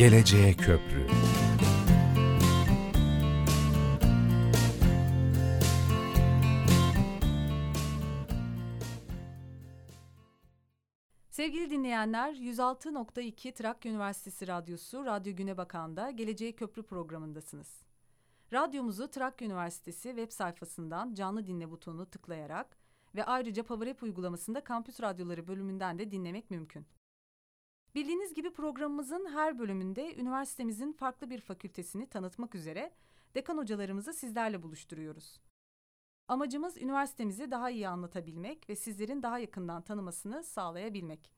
Geleceğe Köprü Sevgili dinleyenler, 106.2 Trakya Üniversitesi Radyosu Radyo Güne Bakan'da Geleceğe Köprü programındasınız. Radyomuzu Trakya Üniversitesi web sayfasından canlı dinle butonunu tıklayarak ve ayrıca PowerApp uygulamasında Kampüs Radyoları bölümünden de dinlemek mümkün. Bildiğiniz gibi programımızın her bölümünde üniversitemizin farklı bir fakültesini tanıtmak üzere dekan hocalarımızı sizlerle buluşturuyoruz. Amacımız üniversitemizi daha iyi anlatabilmek ve sizlerin daha yakından tanımasını sağlayabilmek.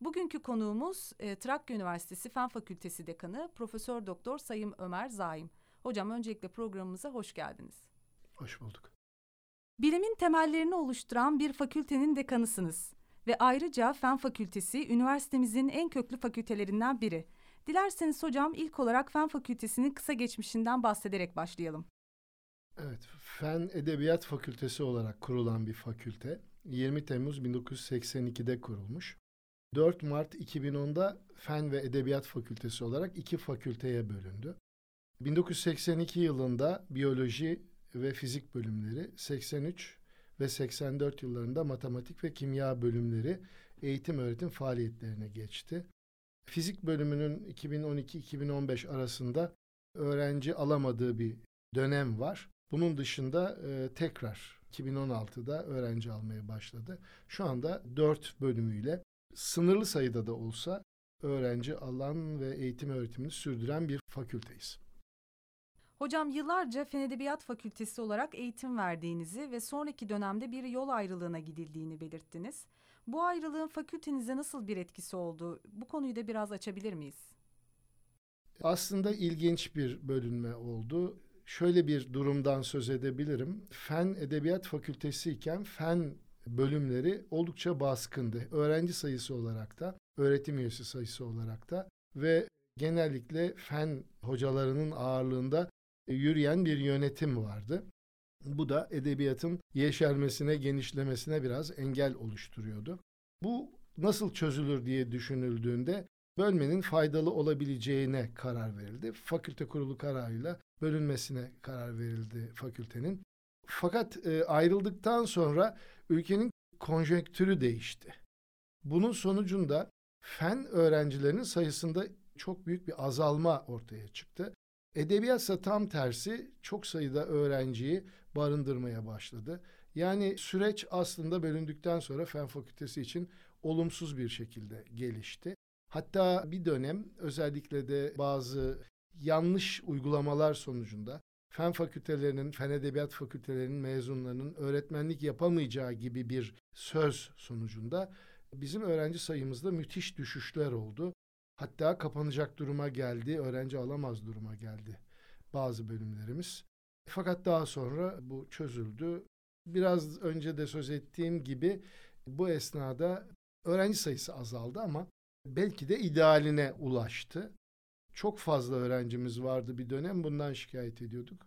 Bugünkü konuğumuz e, Trakya Üniversitesi Fen Fakültesi Dekanı Profesör Doktor Sayım Ömer Zaim. Hocam öncelikle programımıza hoş geldiniz. Hoş bulduk. Bilimin temellerini oluşturan bir fakültenin dekanısınız ve ayrıca Fen Fakültesi üniversitemizin en köklü fakültelerinden biri. Dilerseniz hocam ilk olarak Fen Fakültesinin kısa geçmişinden bahsederek başlayalım. Evet, Fen Edebiyat Fakültesi olarak kurulan bir fakülte. 20 Temmuz 1982'de kurulmuş. 4 Mart 2010'da Fen ve Edebiyat Fakültesi olarak iki fakülteye bölündü. 1982 yılında biyoloji ve fizik bölümleri, 83 ve 84 yıllarında matematik ve kimya bölümleri eğitim öğretim faaliyetlerine geçti. Fizik bölümünün 2012-2015 arasında öğrenci alamadığı bir dönem var. Bunun dışında e, tekrar 2016'da öğrenci almaya başladı. Şu anda dört bölümüyle sınırlı sayıda da olsa öğrenci alan ve eğitim öğretimini sürdüren bir fakülteyiz. Hocam yıllarca Fen Edebiyat Fakültesi olarak eğitim verdiğinizi ve sonraki dönemde bir yol ayrılığına gidildiğini belirttiniz. Bu ayrılığın fakültenize nasıl bir etkisi oldu? Bu konuyu da biraz açabilir miyiz? Aslında ilginç bir bölünme oldu. Şöyle bir durumdan söz edebilirim. Fen Edebiyat Fakültesi iken fen bölümleri oldukça baskındı. Öğrenci sayısı olarak da, öğretim üyesi sayısı olarak da ve genellikle fen hocalarının ağırlığında yürüyen bir yönetim vardı. Bu da edebiyatın yeşermesine, genişlemesine biraz engel oluşturuyordu. Bu nasıl çözülür diye düşünüldüğünde bölmenin faydalı olabileceğine karar verildi. Fakülte kurulu kararıyla bölünmesine karar verildi fakültenin. Fakat e, ayrıldıktan sonra ülkenin konjonktürü değişti. Bunun sonucunda fen öğrencilerinin sayısında çok büyük bir azalma ortaya çıktı. Edebiyatsa tam tersi çok sayıda öğrenciyi barındırmaya başladı. Yani süreç aslında bölündükten sonra fen fakültesi için olumsuz bir şekilde gelişti. Hatta bir dönem özellikle de bazı yanlış uygulamalar sonucunda fen fakültelerinin, fen edebiyat fakültelerinin mezunlarının öğretmenlik yapamayacağı gibi bir söz sonucunda bizim öğrenci sayımızda müthiş düşüşler oldu. Hatta kapanacak duruma geldi, öğrenci alamaz duruma geldi bazı bölümlerimiz. Fakat daha sonra bu çözüldü. Biraz önce de söz ettiğim gibi bu esnada öğrenci sayısı azaldı ama belki de idealine ulaştı. Çok fazla öğrencimiz vardı bir dönem bundan şikayet ediyorduk.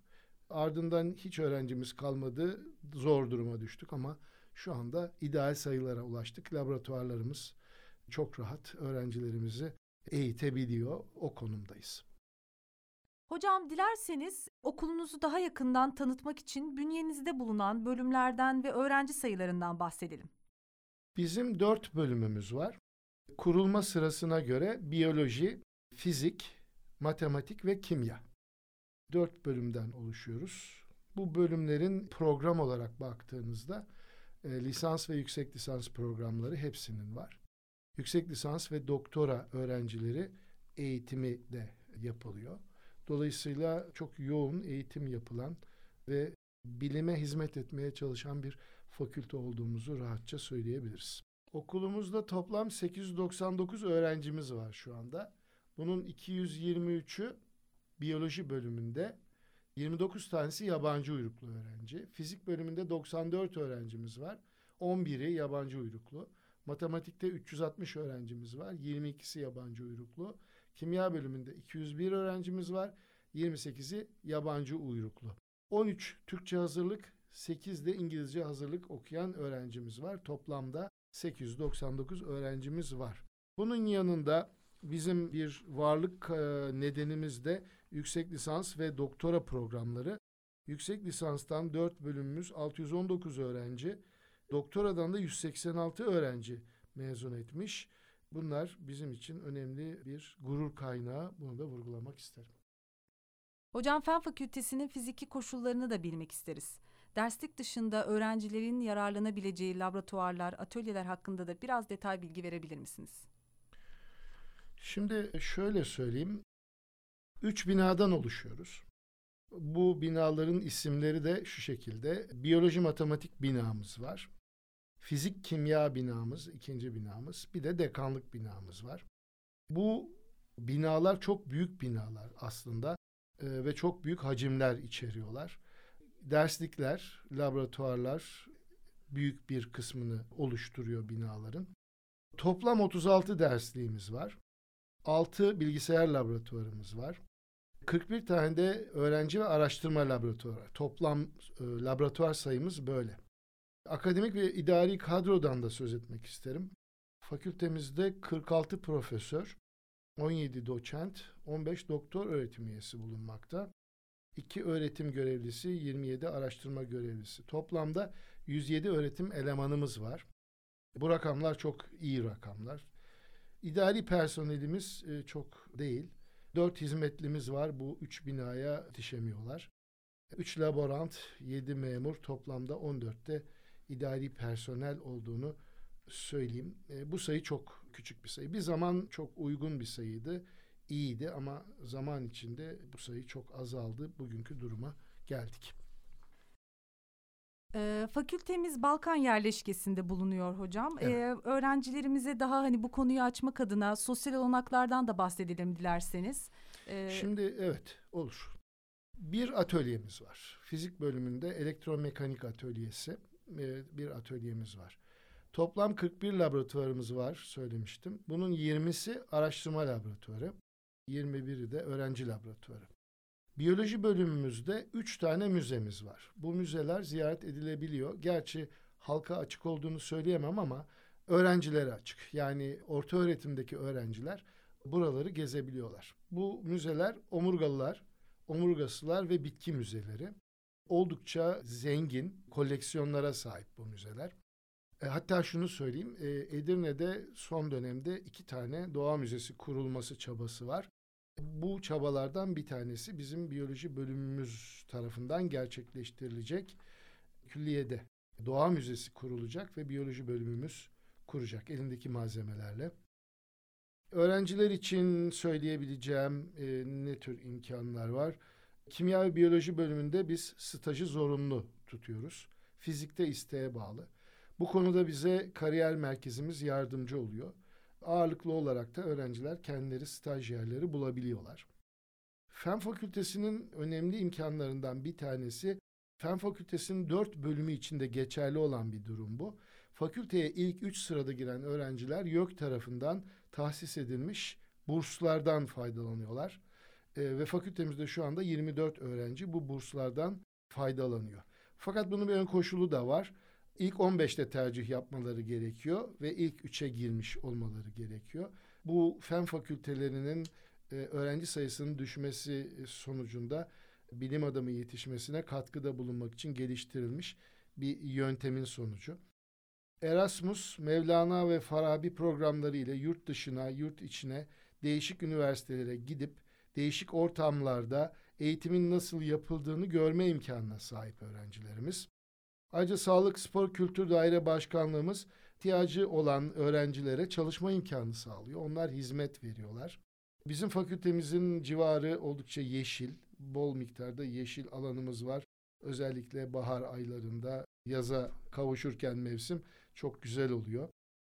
Ardından hiç öğrencimiz kalmadı, zor duruma düştük ama şu anda ideal sayılara ulaştık. Laboratuvarlarımız çok rahat öğrencilerimizi eğitebiliyor. O konumdayız. Hocam dilerseniz okulunuzu daha yakından tanıtmak için bünyenizde bulunan bölümlerden ve öğrenci sayılarından bahsedelim. Bizim dört bölümümüz var. Kurulma sırasına göre biyoloji, fizik, matematik ve kimya. Dört bölümden oluşuyoruz. Bu bölümlerin program olarak baktığınızda e, lisans ve yüksek lisans programları hepsinin var. Yüksek lisans ve doktora öğrencileri eğitimi de yapılıyor. Dolayısıyla çok yoğun eğitim yapılan ve bilime hizmet etmeye çalışan bir fakülte olduğumuzu rahatça söyleyebiliriz. Okulumuzda toplam 899 öğrencimiz var şu anda. Bunun 223'ü biyoloji bölümünde, 29 tanesi yabancı uyruklu öğrenci. Fizik bölümünde 94 öğrencimiz var. 11'i yabancı uyruklu. Matematikte 360 öğrencimiz var. 22'si yabancı uyruklu. Kimya bölümünde 201 öğrencimiz var. 28'i yabancı uyruklu. 13 Türkçe hazırlık, 8 de İngilizce hazırlık okuyan öğrencimiz var. Toplamda 899 öğrencimiz var. Bunun yanında Bizim bir varlık e, nedenimiz de yüksek lisans ve doktora programları. Yüksek lisanstan 4 bölümümüz 619 öğrenci, doktoradan da 186 öğrenci mezun etmiş. Bunlar bizim için önemli bir gurur kaynağı. Bunu da vurgulamak isterim. Hocam Fen Fakültesinin fiziki koşullarını da bilmek isteriz. Derslik dışında öğrencilerin yararlanabileceği laboratuvarlar, atölyeler hakkında da biraz detay bilgi verebilir misiniz? Şimdi şöyle söyleyeyim. Üç binadan oluşuyoruz. Bu binaların isimleri de şu şekilde. Biyoloji matematik binamız var. Fizik kimya binamız, ikinci binamız. Bir de dekanlık binamız var. Bu binalar çok büyük binalar aslında e, ve çok büyük hacimler içeriyorlar. Derslikler, laboratuvarlar büyük bir kısmını oluşturuyor binaların. Toplam 36 dersliğimiz var. 6 bilgisayar laboratuvarımız var. 41 tane de öğrenci ve araştırma laboratuvarı. Toplam e, laboratuvar sayımız böyle. Akademik ve idari kadrodan da söz etmek isterim. Fakültemizde 46 profesör, 17 doçent, 15 doktor öğretim üyesi bulunmakta. 2 öğretim görevlisi, 27 araştırma görevlisi. Toplamda 107 öğretim elemanımız var. Bu rakamlar çok iyi rakamlar. İdari personelimiz e, çok değil. Dört hizmetlimiz var. Bu üç binaya yetişemiyorlar. Üç laborant, yedi memur toplamda 14'te idari personel olduğunu söyleyeyim. E, bu sayı çok küçük bir sayı. Bir zaman çok uygun bir sayıydı. iyiydi ama zaman içinde bu sayı çok azaldı. Bugünkü duruma geldik. E, fakültemiz Balkan yerleşkesinde bulunuyor hocam. Evet. E, öğrencilerimize daha hani bu konuyu açmak adına sosyal olanaklardan da bahsedelim dilerseniz. E, Şimdi evet olur. Bir atölyemiz var. Fizik bölümünde elektromekanik atölyesi e, bir atölyemiz var. Toplam 41 laboratuvarımız var söylemiştim. Bunun 20'si araştırma laboratuvarı, 21'i de öğrenci laboratuvarı. Biyoloji bölümümüzde üç tane müzemiz var. Bu müzeler ziyaret edilebiliyor. Gerçi halka açık olduğunu söyleyemem ama öğrencilere açık. Yani orta öğretimdeki öğrenciler buraları gezebiliyorlar. Bu müzeler omurgalılar, omurgasılar ve bitki müzeleri. Oldukça zengin koleksiyonlara sahip bu müzeler. E, hatta şunu söyleyeyim, e, Edirne'de son dönemde iki tane doğa müzesi kurulması çabası var. Bu çabalardan bir tanesi bizim biyoloji bölümümüz tarafından gerçekleştirilecek. Külliyede Doğa Müzesi kurulacak ve biyoloji bölümümüz kuracak elindeki malzemelerle. Öğrenciler için söyleyebileceğim e, ne tür imkanlar var? Kimya ve biyoloji bölümünde biz stajı zorunlu tutuyoruz. Fizikte isteğe bağlı. Bu konuda bize kariyer merkezimiz yardımcı oluyor ağırlıklı olarak da öğrenciler kendileri staj yerleri bulabiliyorlar. Fen Fakültesinin önemli imkanlarından bir tanesi Fen Fakültesinin dört bölümü içinde geçerli olan bir durum bu. Fakülteye ilk üç sırada giren öğrenciler YÖK tarafından tahsis edilmiş burslardan faydalanıyorlar. E, ve fakültemizde şu anda 24 öğrenci bu burslardan faydalanıyor. Fakat bunun bir ön koşulu da var ilk 15'te tercih yapmaları gerekiyor ve ilk 3'e girmiş olmaları gerekiyor. Bu fen fakültelerinin e, öğrenci sayısının düşmesi sonucunda bilim adamı yetişmesine katkıda bulunmak için geliştirilmiş bir yöntemin sonucu. Erasmus, Mevlana ve Farabi programları ile yurt dışına, yurt içine değişik üniversitelere gidip değişik ortamlarda eğitimin nasıl yapıldığını görme imkanına sahip öğrencilerimiz. Ayrıca Sağlık Spor Kültür Daire Başkanlığımız ihtiyacı olan öğrencilere çalışma imkanı sağlıyor. Onlar hizmet veriyorlar. Bizim fakültemizin civarı oldukça yeşil, bol miktarda yeşil alanımız var. Özellikle bahar aylarında yaza kavuşurken mevsim çok güzel oluyor.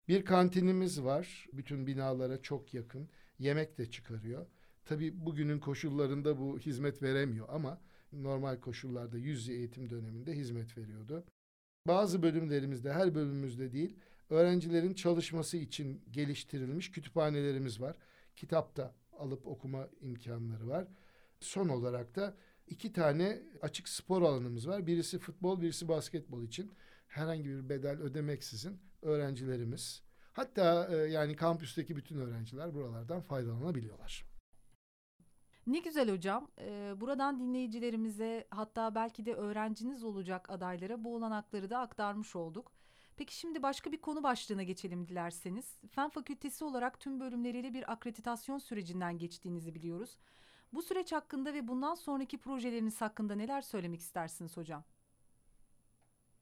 Bir kantinimiz var. Bütün binalara çok yakın. Yemek de çıkarıyor. Tabii bugünün koşullarında bu hizmet veremiyor ama normal koşullarda yüz eğitim döneminde hizmet veriyordu. Bazı bölümlerimizde, her bölümümüzde değil, öğrencilerin çalışması için geliştirilmiş kütüphanelerimiz var. Kitapta alıp okuma imkanları var. Son olarak da iki tane açık spor alanımız var. Birisi futbol, birisi basketbol için herhangi bir bedel ödemeksizin öğrencilerimiz Hatta e, yani kampüsteki bütün öğrenciler buralardan faydalanabiliyorlar. Ne güzel hocam. Ee, buradan dinleyicilerimize hatta belki de öğrenciniz olacak adaylara bu olanakları da aktarmış olduk. Peki şimdi başka bir konu başlığına geçelim dilerseniz. Fen Fakültesi olarak tüm bölümleriyle bir akreditasyon sürecinden geçtiğinizi biliyoruz. Bu süreç hakkında ve bundan sonraki projeleriniz hakkında neler söylemek istersiniz hocam?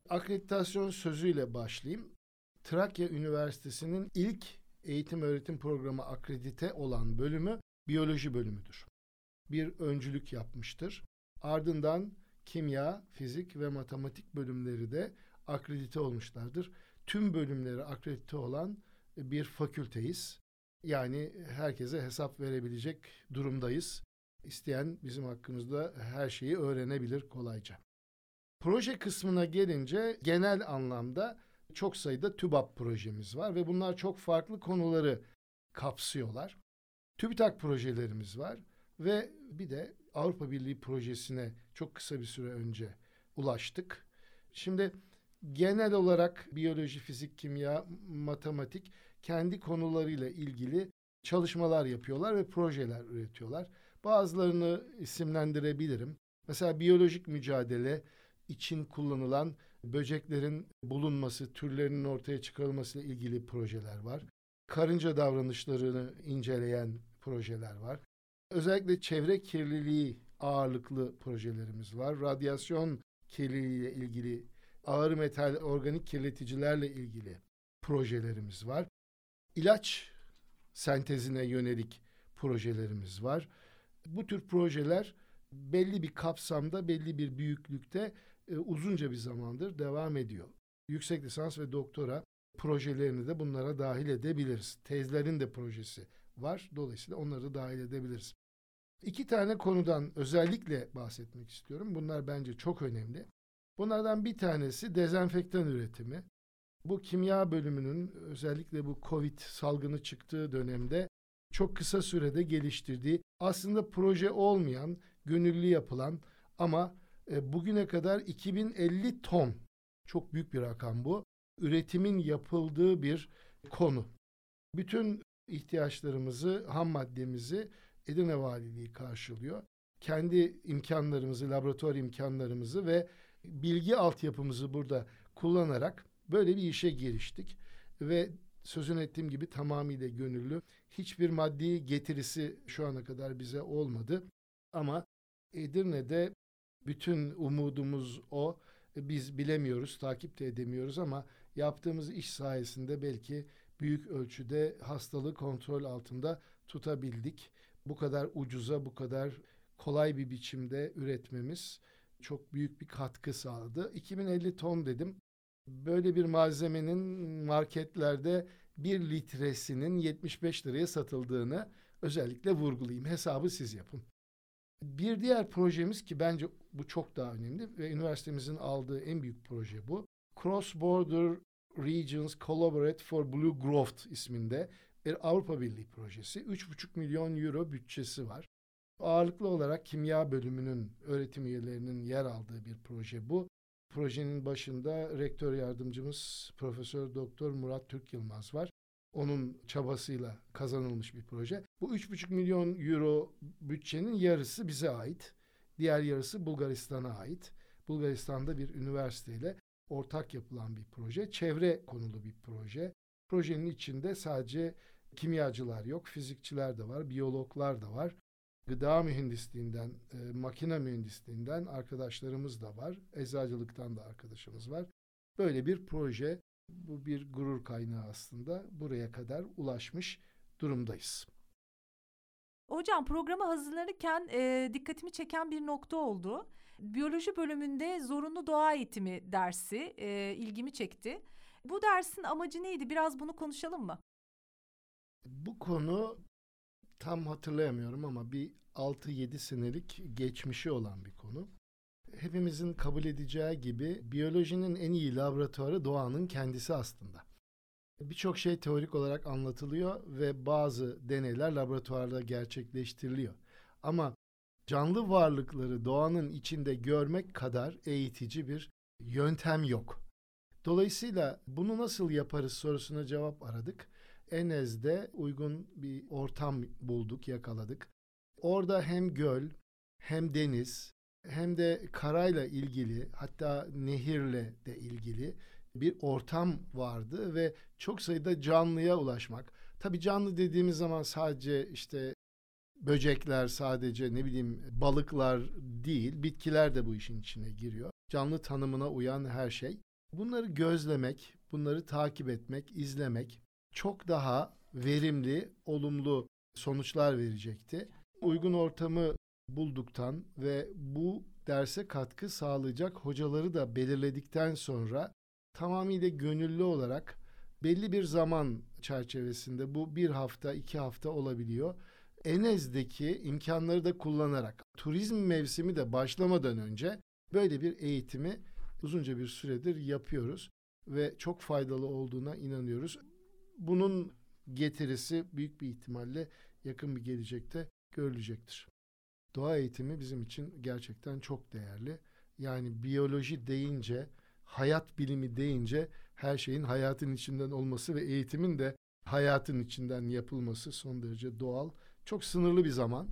Akreditasyon sözüyle başlayayım. Trakya Üniversitesi'nin ilk eğitim öğretim programı akredite olan bölümü biyoloji bölümüdür. Bir öncülük yapmıştır. Ardından kimya, fizik ve matematik bölümleri de akredite olmuşlardır. Tüm bölümleri akredite olan bir fakülteyiz. Yani herkese hesap verebilecek durumdayız. İsteyen bizim hakkımızda her şeyi öğrenebilir kolayca. Proje kısmına gelince genel anlamda çok sayıda TÜBAP projemiz var ve bunlar çok farklı konuları kapsıyorlar. TÜBİTAK projelerimiz var ve bir de Avrupa Birliği projesine çok kısa bir süre önce ulaştık. Şimdi genel olarak biyoloji, fizik, kimya, matematik kendi konularıyla ilgili çalışmalar yapıyorlar ve projeler üretiyorlar. Bazılarını isimlendirebilirim. Mesela biyolojik mücadele için kullanılan böceklerin bulunması, türlerinin ortaya çıkarılması ile ilgili projeler var. Karınca davranışlarını inceleyen projeler var. Özellikle çevre kirliliği ağırlıklı projelerimiz var. Radyasyon kirliliği ile ilgili, ağır metal organik kirleticilerle ilgili projelerimiz var. İlaç sentezine yönelik projelerimiz var. Bu tür projeler belli bir kapsamda, belli bir büyüklükte e, uzunca bir zamandır devam ediyor. Yüksek lisans ve doktora projelerini de bunlara dahil edebiliriz. Tezlerin de projesi var. Dolayısıyla onları da dahil edebiliriz. İki tane konudan özellikle bahsetmek istiyorum. Bunlar bence çok önemli. Bunlardan bir tanesi dezenfektan üretimi. Bu kimya bölümünün özellikle bu Covid salgını çıktığı dönemde çok kısa sürede geliştirdiği aslında proje olmayan, gönüllü yapılan ama e, bugüne kadar 2050 ton çok büyük bir rakam bu. Üretimin yapıldığı bir konu. Bütün ihtiyaçlarımızı, ham maddemizi Edirne Valiliği karşılıyor. Kendi imkanlarımızı, laboratuvar imkanlarımızı ve bilgi altyapımızı burada kullanarak böyle bir işe giriştik. Ve sözün ettiğim gibi tamamıyla gönüllü. Hiçbir maddi getirisi şu ana kadar bize olmadı. Ama Edirne'de bütün umudumuz o. Biz bilemiyoruz, takip de edemiyoruz ama yaptığımız iş sayesinde belki büyük ölçüde hastalığı kontrol altında tutabildik. Bu kadar ucuza, bu kadar kolay bir biçimde üretmemiz çok büyük bir katkı sağladı. 2050 ton dedim. Böyle bir malzemenin marketlerde bir litresinin 75 liraya satıldığını özellikle vurgulayayım. Hesabı siz yapın. Bir diğer projemiz ki bence bu çok daha önemli ve üniversitemizin aldığı en büyük proje bu. Cross Border Regions Collaborate for Blue Growth isminde bir Avrupa Birliği projesi. 3,5 milyon euro bütçesi var. Ağırlıklı olarak kimya bölümünün öğretim üyelerinin yer aldığı bir proje bu. Projenin başında rektör yardımcımız Profesör Doktor Murat Türk Yılmaz var. Onun çabasıyla kazanılmış bir proje. Bu 3,5 milyon euro bütçenin yarısı bize ait. Diğer yarısı Bulgaristan'a ait. Bulgaristan'da bir üniversiteyle ortak yapılan bir proje. Çevre konulu bir proje. Projenin içinde sadece kimyacılar yok, fizikçiler de var, biyologlar da var. Gıda mühendisliğinden, e, makine mühendisliğinden arkadaşlarımız da var. Eczacılıktan da arkadaşımız var. Böyle bir proje bu bir gurur kaynağı aslında. Buraya kadar ulaşmış durumdayız. Hocam programı hazırlanırken e, dikkatimi çeken bir nokta oldu. Biyoloji bölümünde zorunlu doğa eğitimi dersi e, ilgimi çekti. Bu dersin amacı neydi? Biraz bunu konuşalım mı? Bu konu tam hatırlayamıyorum ama bir 6-7 senelik geçmişi olan bir konu hepimizin kabul edeceği gibi biyolojinin en iyi laboratuvarı doğanın kendisi aslında. Birçok şey teorik olarak anlatılıyor ve bazı deneyler laboratuvarda gerçekleştiriliyor. Ama canlı varlıkları doğanın içinde görmek kadar eğitici bir yöntem yok. Dolayısıyla bunu nasıl yaparız sorusuna cevap aradık. Enez'de uygun bir ortam bulduk, yakaladık. Orada hem göl, hem deniz, hem de karayla ilgili hatta nehirle de ilgili bir ortam vardı ve çok sayıda canlıya ulaşmak. Tabii canlı dediğimiz zaman sadece işte böcekler sadece ne bileyim balıklar değil, bitkiler de bu işin içine giriyor. Canlı tanımına uyan her şey. Bunları gözlemek, bunları takip etmek, izlemek çok daha verimli, olumlu sonuçlar verecekti. Uygun ortamı bulduktan ve bu derse katkı sağlayacak hocaları da belirledikten sonra tamamıyla gönüllü olarak belli bir zaman çerçevesinde bu bir hafta iki hafta olabiliyor. Enez'deki imkanları da kullanarak turizm mevsimi de başlamadan önce böyle bir eğitimi uzunca bir süredir yapıyoruz ve çok faydalı olduğuna inanıyoruz. Bunun getirisi büyük bir ihtimalle yakın bir gelecekte görülecektir. Doğa eğitimi bizim için gerçekten çok değerli. Yani biyoloji deyince, hayat bilimi deyince her şeyin hayatın içinden olması ve eğitimin de hayatın içinden yapılması son derece doğal. Çok sınırlı bir zaman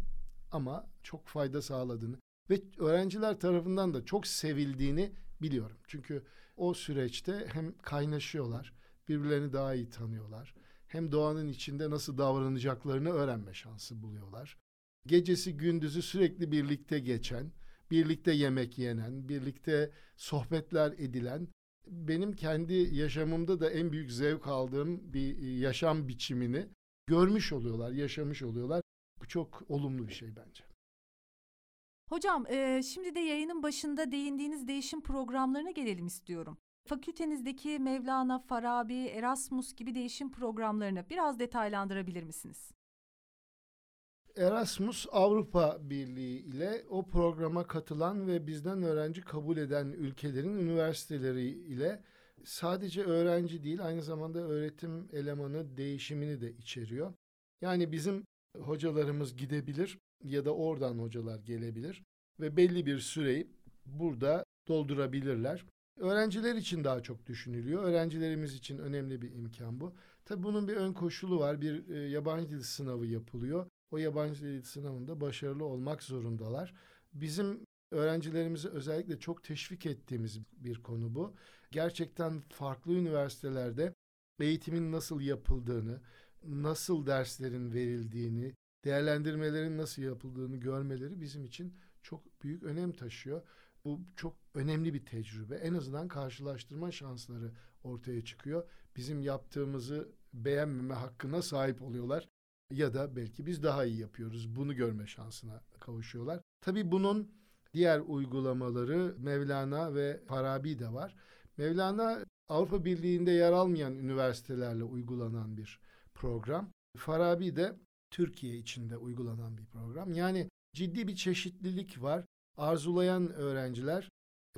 ama çok fayda sağladığını ve öğrenciler tarafından da çok sevildiğini biliyorum. Çünkü o süreçte hem kaynaşıyorlar, birbirlerini daha iyi tanıyorlar. Hem doğanın içinde nasıl davranacaklarını öğrenme şansı buluyorlar. Gecesi gündüzü sürekli birlikte geçen, birlikte yemek yenen, birlikte sohbetler edilen benim kendi yaşamımda da en büyük zevk aldığım bir yaşam biçimini görmüş oluyorlar, yaşamış oluyorlar. Bu çok olumlu bir şey bence. Hocam, e, şimdi de yayının başında değindiğiniz değişim programlarına gelelim istiyorum. Fakültenizdeki Mevlana, Farabi, Erasmus gibi değişim programlarını biraz detaylandırabilir misiniz? Erasmus Avrupa Birliği ile o programa katılan ve bizden öğrenci kabul eden ülkelerin üniversiteleri ile sadece öğrenci değil aynı zamanda öğretim elemanı değişimini de içeriyor. Yani bizim hocalarımız gidebilir ya da oradan hocalar gelebilir ve belli bir süreyi burada doldurabilirler. Öğrenciler için daha çok düşünülüyor. Öğrencilerimiz için önemli bir imkan bu. Tabii bunun bir ön koşulu var. Bir e, yabancı dil sınavı yapılıyor. O yabancı dil sınavında başarılı olmak zorundalar. Bizim öğrencilerimizi özellikle çok teşvik ettiğimiz bir konu bu. Gerçekten farklı üniversitelerde eğitimin nasıl yapıldığını, nasıl derslerin verildiğini, değerlendirmelerin nasıl yapıldığını görmeleri bizim için çok büyük önem taşıyor. Bu çok önemli bir tecrübe. En azından karşılaştırma şansları ortaya çıkıyor. Bizim yaptığımızı beğenmeme hakkına sahip oluyorlar ya da belki biz daha iyi yapıyoruz. Bunu görme şansına kavuşuyorlar. Tabii bunun diğer uygulamaları Mevlana ve Farabi de var. Mevlana Avrupa Birliği'nde yer almayan üniversitelerle uygulanan bir program. Farabi de Türkiye içinde uygulanan bir program. Yani ciddi bir çeşitlilik var. Arzulayan öğrenciler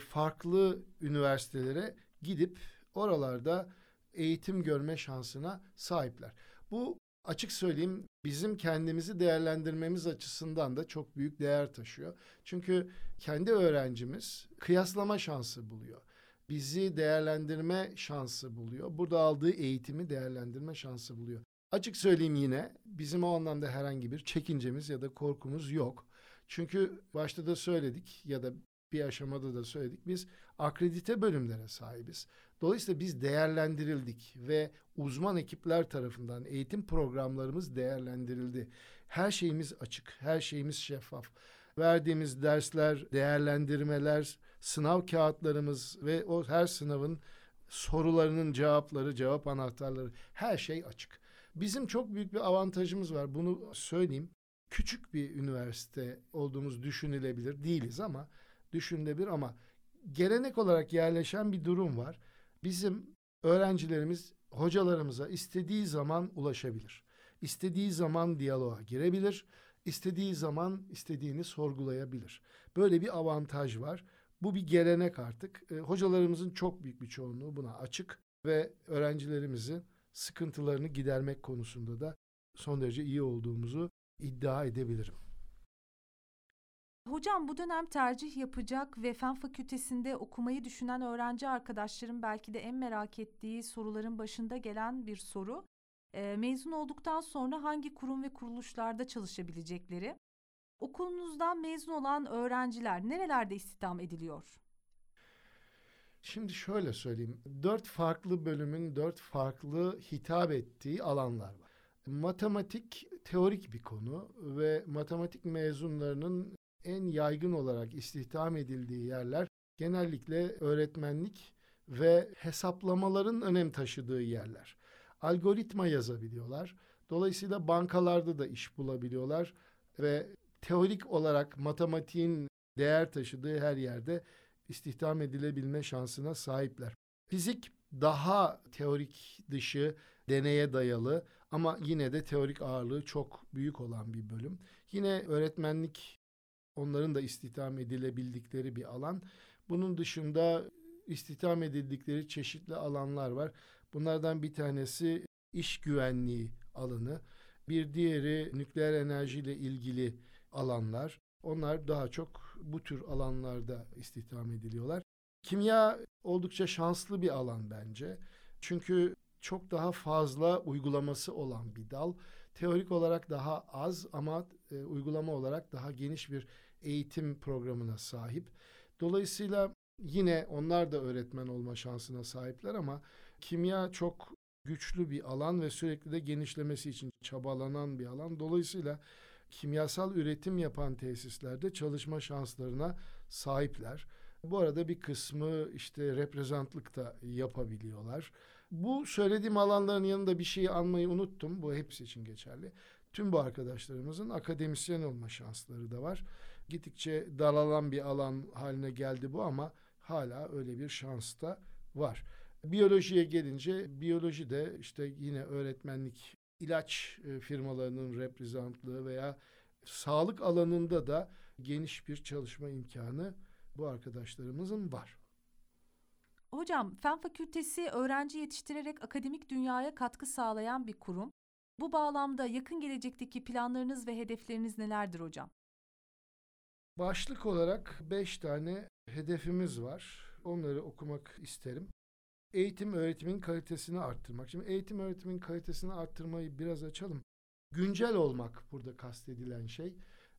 farklı üniversitelere gidip oralarda eğitim görme şansına sahipler. Bu açık söyleyeyim bizim kendimizi değerlendirmemiz açısından da çok büyük değer taşıyor. Çünkü kendi öğrencimiz kıyaslama şansı buluyor. Bizi değerlendirme şansı buluyor. Burada aldığı eğitimi değerlendirme şansı buluyor. Açık söyleyeyim yine bizim o anlamda herhangi bir çekincemiz ya da korkumuz yok. Çünkü başta da söyledik ya da bir aşamada da söyledik biz akredite bölümlere sahibiz. Dolayısıyla biz değerlendirildik ve uzman ekipler tarafından eğitim programlarımız değerlendirildi. Her şeyimiz açık, her şeyimiz şeffaf. Verdiğimiz dersler, değerlendirmeler, sınav kağıtlarımız ve o her sınavın sorularının cevapları, cevap anahtarları her şey açık. Bizim çok büyük bir avantajımız var. Bunu söyleyeyim. Küçük bir üniversite olduğumuz düşünülebilir. Değiliz ama düşünülebilir ama gelenek olarak yerleşen bir durum var. Bizim öğrencilerimiz hocalarımıza istediği zaman ulaşabilir. İstediği zaman diyaloğa girebilir. İstediği zaman istediğini sorgulayabilir. Böyle bir avantaj var. Bu bir gelenek artık. E, hocalarımızın çok büyük bir çoğunluğu buna açık ve öğrencilerimizin sıkıntılarını gidermek konusunda da son derece iyi olduğumuzu iddia edebilirim. Hocam bu dönem tercih yapacak ve fen fakültesinde okumayı düşünen öğrenci arkadaşlarım belki de en merak ettiği soruların başında gelen bir soru. E, mezun olduktan sonra hangi kurum ve kuruluşlarda çalışabilecekleri? Okulunuzdan mezun olan öğrenciler nerelerde istihdam ediliyor? Şimdi şöyle söyleyeyim. Dört farklı bölümün dört farklı hitap ettiği alanlar var. Matematik teorik bir konu ve matematik mezunlarının en yaygın olarak istihdam edildiği yerler genellikle öğretmenlik ve hesaplamaların önem taşıdığı yerler. Algoritma yazabiliyorlar. Dolayısıyla bankalarda da iş bulabiliyorlar ve teorik olarak matematiğin değer taşıdığı her yerde istihdam edilebilme şansına sahipler. Fizik daha teorik dışı, deneye dayalı ama yine de teorik ağırlığı çok büyük olan bir bölüm. Yine öğretmenlik onların da istihdam edilebildikleri bir alan. Bunun dışında istihdam edildikleri çeşitli alanlar var. Bunlardan bir tanesi iş güvenliği alanı, bir diğeri nükleer enerjiyle ilgili alanlar. Onlar daha çok bu tür alanlarda istihdam ediliyorlar. Kimya oldukça şanslı bir alan bence. Çünkü çok daha fazla uygulaması olan bir dal. Teorik olarak daha az ama e, uygulama olarak daha geniş bir eğitim programına sahip. Dolayısıyla yine onlar da öğretmen olma şansına sahipler ama kimya çok güçlü bir alan ve sürekli de genişlemesi için çabalanan bir alan. Dolayısıyla kimyasal üretim yapan tesislerde çalışma şanslarına sahipler. Bu arada bir kısmı işte reprezentlik da yapabiliyorlar. Bu söylediğim alanların yanında bir şeyi anmayı unuttum. Bu hepsi için geçerli. Tüm bu arkadaşlarımızın akademisyen olma şansları da var. Gittikçe daralan bir alan haline geldi bu ama hala öyle bir şans da var. Biyolojiye gelince biyoloji de işte yine öğretmenlik ilaç e, firmalarının reprezentlığı veya sağlık alanında da geniş bir çalışma imkanı bu arkadaşlarımızın var. Hocam, Fen Fakültesi öğrenci yetiştirerek akademik dünyaya katkı sağlayan bir kurum. Bu bağlamda yakın gelecekteki planlarınız ve hedefleriniz nelerdir hocam? Başlık olarak beş tane hedefimiz var. Onları okumak isterim eğitim öğretimin kalitesini arttırmak. Şimdi eğitim öğretimin kalitesini arttırmayı biraz açalım. Güncel olmak burada kastedilen şey.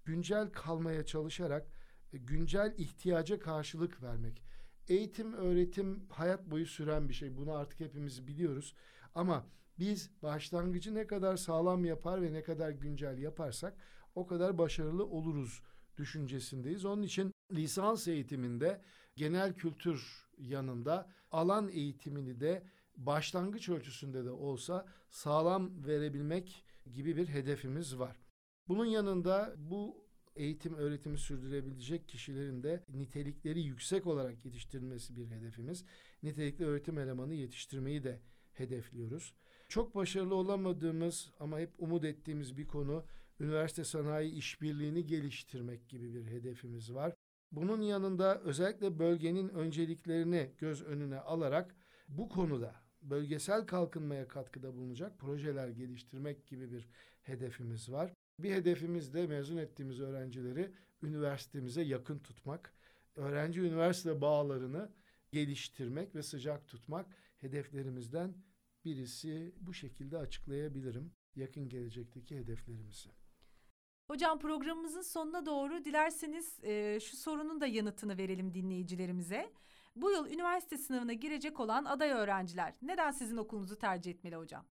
Güncel kalmaya çalışarak e, güncel ihtiyaca karşılık vermek. Eğitim, öğretim hayat boyu süren bir şey. Bunu artık hepimiz biliyoruz. Ama biz başlangıcı ne kadar sağlam yapar ve ne kadar güncel yaparsak o kadar başarılı oluruz düşüncesindeyiz. Onun için lisans eğitiminde genel kültür yanında alan eğitimini de başlangıç ölçüsünde de olsa sağlam verebilmek gibi bir hedefimiz var. Bunun yanında bu eğitim öğretimi sürdürebilecek kişilerin de nitelikleri yüksek olarak yetiştirilmesi bir hedefimiz. Nitelikli öğretim elemanı yetiştirmeyi de hedefliyoruz. Çok başarılı olamadığımız ama hep umut ettiğimiz bir konu üniversite sanayi işbirliğini geliştirmek gibi bir hedefimiz var. Bunun yanında özellikle bölgenin önceliklerini göz önüne alarak bu konuda bölgesel kalkınmaya katkıda bulunacak projeler geliştirmek gibi bir hedefimiz var. Bir hedefimiz de mezun ettiğimiz öğrencileri üniversitemize yakın tutmak. Öğrenci üniversite bağlarını geliştirmek ve sıcak tutmak hedeflerimizden birisi bu şekilde açıklayabilirim yakın gelecekteki hedeflerimizi. Hocam programımızın sonuna doğru dilerseniz e, şu sorunun da yanıtını verelim dinleyicilerimize. Bu yıl üniversite sınavına girecek olan aday öğrenciler neden sizin okulunuzu tercih etmeli hocam?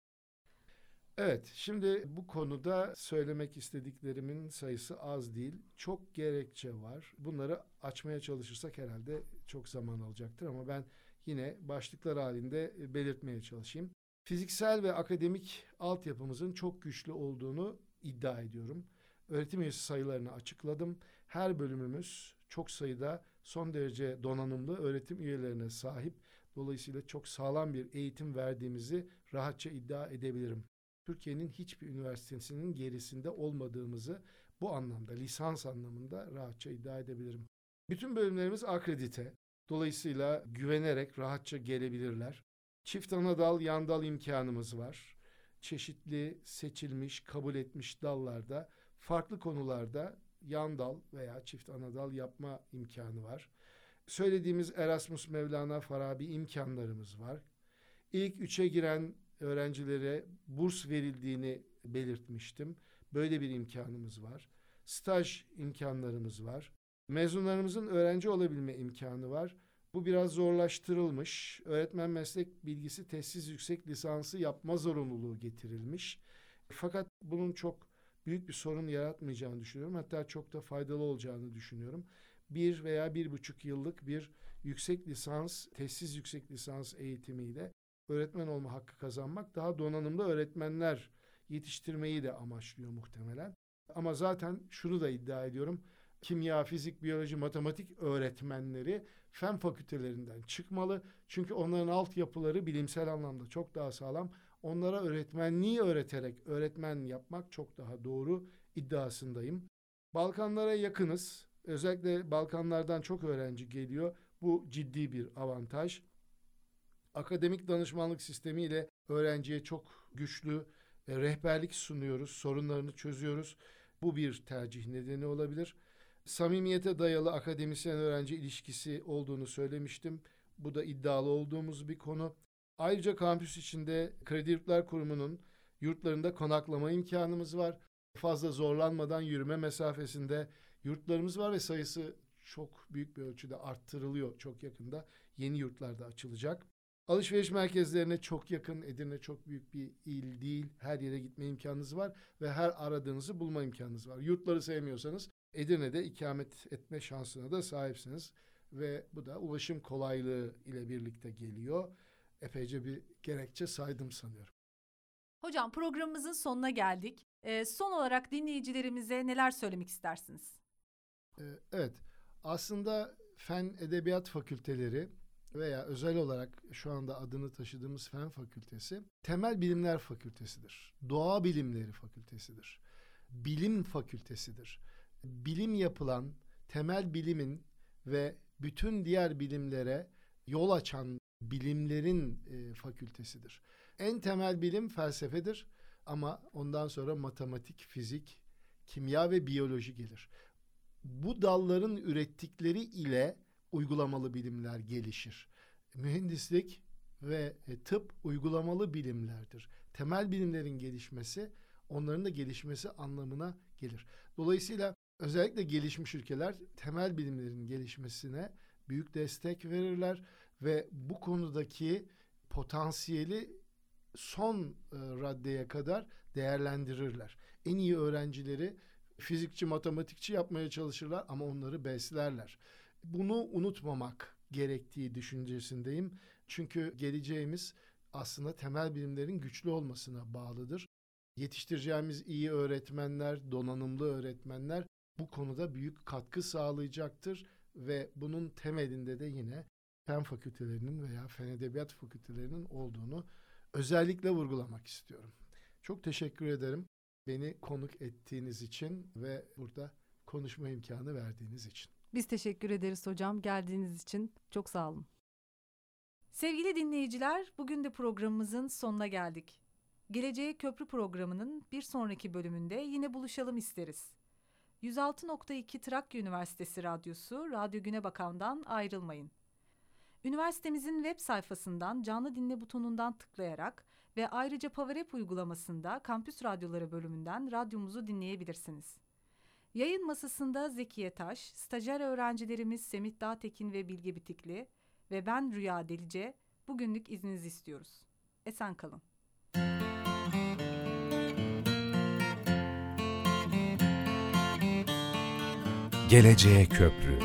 Evet, şimdi bu konuda söylemek istediklerimin sayısı az değil. Çok gerekçe var. Bunları açmaya çalışırsak herhalde çok zaman alacaktır ama ben yine başlıklar halinde belirtmeye çalışayım. Fiziksel ve akademik altyapımızın çok güçlü olduğunu iddia ediyorum. Öğretim üyesi sayılarını açıkladım. Her bölümümüz çok sayıda son derece donanımlı öğretim üyelerine sahip. Dolayısıyla çok sağlam bir eğitim verdiğimizi rahatça iddia edebilirim. Türkiye'nin hiçbir üniversitesinin gerisinde olmadığımızı bu anlamda, lisans anlamında rahatça iddia edebilirim. Bütün bölümlerimiz akredite. Dolayısıyla güvenerek rahatça gelebilirler. Çift ana dal, yan dal imkanımız var. Çeşitli seçilmiş, kabul etmiş dallarda farklı konularda yan dal veya çift ana dal yapma imkanı var. Söylediğimiz Erasmus Mevlana Farabi imkanlarımız var. İlk üçe giren öğrencilere burs verildiğini belirtmiştim. Böyle bir imkanımız var. Staj imkanlarımız var. Mezunlarımızın öğrenci olabilme imkanı var. Bu biraz zorlaştırılmış. Öğretmen meslek bilgisi tesis yüksek lisansı yapma zorunluluğu getirilmiş. Fakat bunun çok büyük bir sorun yaratmayacağını düşünüyorum. Hatta çok da faydalı olacağını düşünüyorum. Bir veya bir buçuk yıllık bir yüksek lisans, tesis yüksek lisans eğitimiyle öğretmen olma hakkı kazanmak daha donanımlı öğretmenler yetiştirmeyi de amaçlıyor muhtemelen. Ama zaten şunu da iddia ediyorum. Kimya, fizik, biyoloji, matematik öğretmenleri fen fakültelerinden çıkmalı. Çünkü onların altyapıları bilimsel anlamda çok daha sağlam. Onlara öğretmenliği öğreterek öğretmen yapmak çok daha doğru iddiasındayım. Balkanlara yakınız. Özellikle Balkanlardan çok öğrenci geliyor. Bu ciddi bir avantaj. Akademik danışmanlık sistemiyle öğrenciye çok güçlü e, rehberlik sunuyoruz, sorunlarını çözüyoruz. Bu bir tercih nedeni olabilir. Samimiyete dayalı akademisyen öğrenci ilişkisi olduğunu söylemiştim. Bu da iddialı olduğumuz bir konu. Ayrıca kampüs içinde Kredi Yurtlar Kurumu'nun yurtlarında konaklama imkanımız var. Fazla zorlanmadan yürüme mesafesinde yurtlarımız var ve sayısı çok büyük bir ölçüde arttırılıyor çok yakında. Yeni yurtlar da açılacak. Alışveriş merkezlerine çok yakın. Edirne çok büyük bir il değil. Her yere gitme imkanınız var ve her aradığınızı bulma imkanınız var. Yurtları sevmiyorsanız Edirne'de ikamet etme şansına da sahipsiniz ve bu da ulaşım kolaylığı ile birlikte geliyor. Epeyce bir gerekçe saydım sanıyorum. Hocam programımızın sonuna geldik. Ee, son olarak dinleyicilerimize neler söylemek istersiniz? Ee, evet, aslında fen edebiyat fakülteleri veya özel olarak şu anda adını taşıdığımız fen fakültesi temel bilimler fakültesidir. Doğa bilimleri fakültesidir. Bilim fakültesidir. Bilim yapılan temel bilimin ve bütün diğer bilimlere yol açan bilimlerin e, fakültesidir. En temel bilim felsefedir ama ondan sonra matematik, fizik, kimya ve biyoloji gelir. Bu dalların ürettikleri ile uygulamalı bilimler gelişir. Mühendislik ve e, tıp uygulamalı bilimlerdir. Temel bilimlerin gelişmesi onların da gelişmesi anlamına gelir. Dolayısıyla özellikle gelişmiş ülkeler temel bilimlerin gelişmesine büyük destek verirler ve bu konudaki potansiyeli son e, raddeye kadar değerlendirirler. En iyi öğrencileri fizikçi, matematikçi yapmaya çalışırlar ama onları beslerler. Bunu unutmamak gerektiği düşüncesindeyim. Çünkü geleceğimiz aslında temel bilimlerin güçlü olmasına bağlıdır. Yetiştireceğimiz iyi öğretmenler, donanımlı öğretmenler bu konuda büyük katkı sağlayacaktır ve bunun temelinde de yine fen fakültelerinin veya fen edebiyat fakültelerinin olduğunu özellikle vurgulamak istiyorum. Çok teşekkür ederim beni konuk ettiğiniz için ve burada konuşma imkanı verdiğiniz için. Biz teşekkür ederiz hocam geldiğiniz için. Çok sağ olun. Sevgili dinleyiciler, bugün de programımızın sonuna geldik. Geleceğe Köprü programının bir sonraki bölümünde yine buluşalım isteriz. 106.2 Trakya Üniversitesi Radyosu Radyo Güne Bakan'dan ayrılmayın. Üniversitemizin web sayfasından canlı dinle butonundan tıklayarak ve ayrıca PowerApp uygulamasında Kampüs Radyoları bölümünden radyomuzu dinleyebilirsiniz. Yayın masasında Zekiye Taş, stajyer öğrencilerimiz Semih Dağtekin ve Bilge Bitikli ve ben Rüya Delice bugünlük izninizi istiyoruz. Esen kalın. Geleceğe Köprü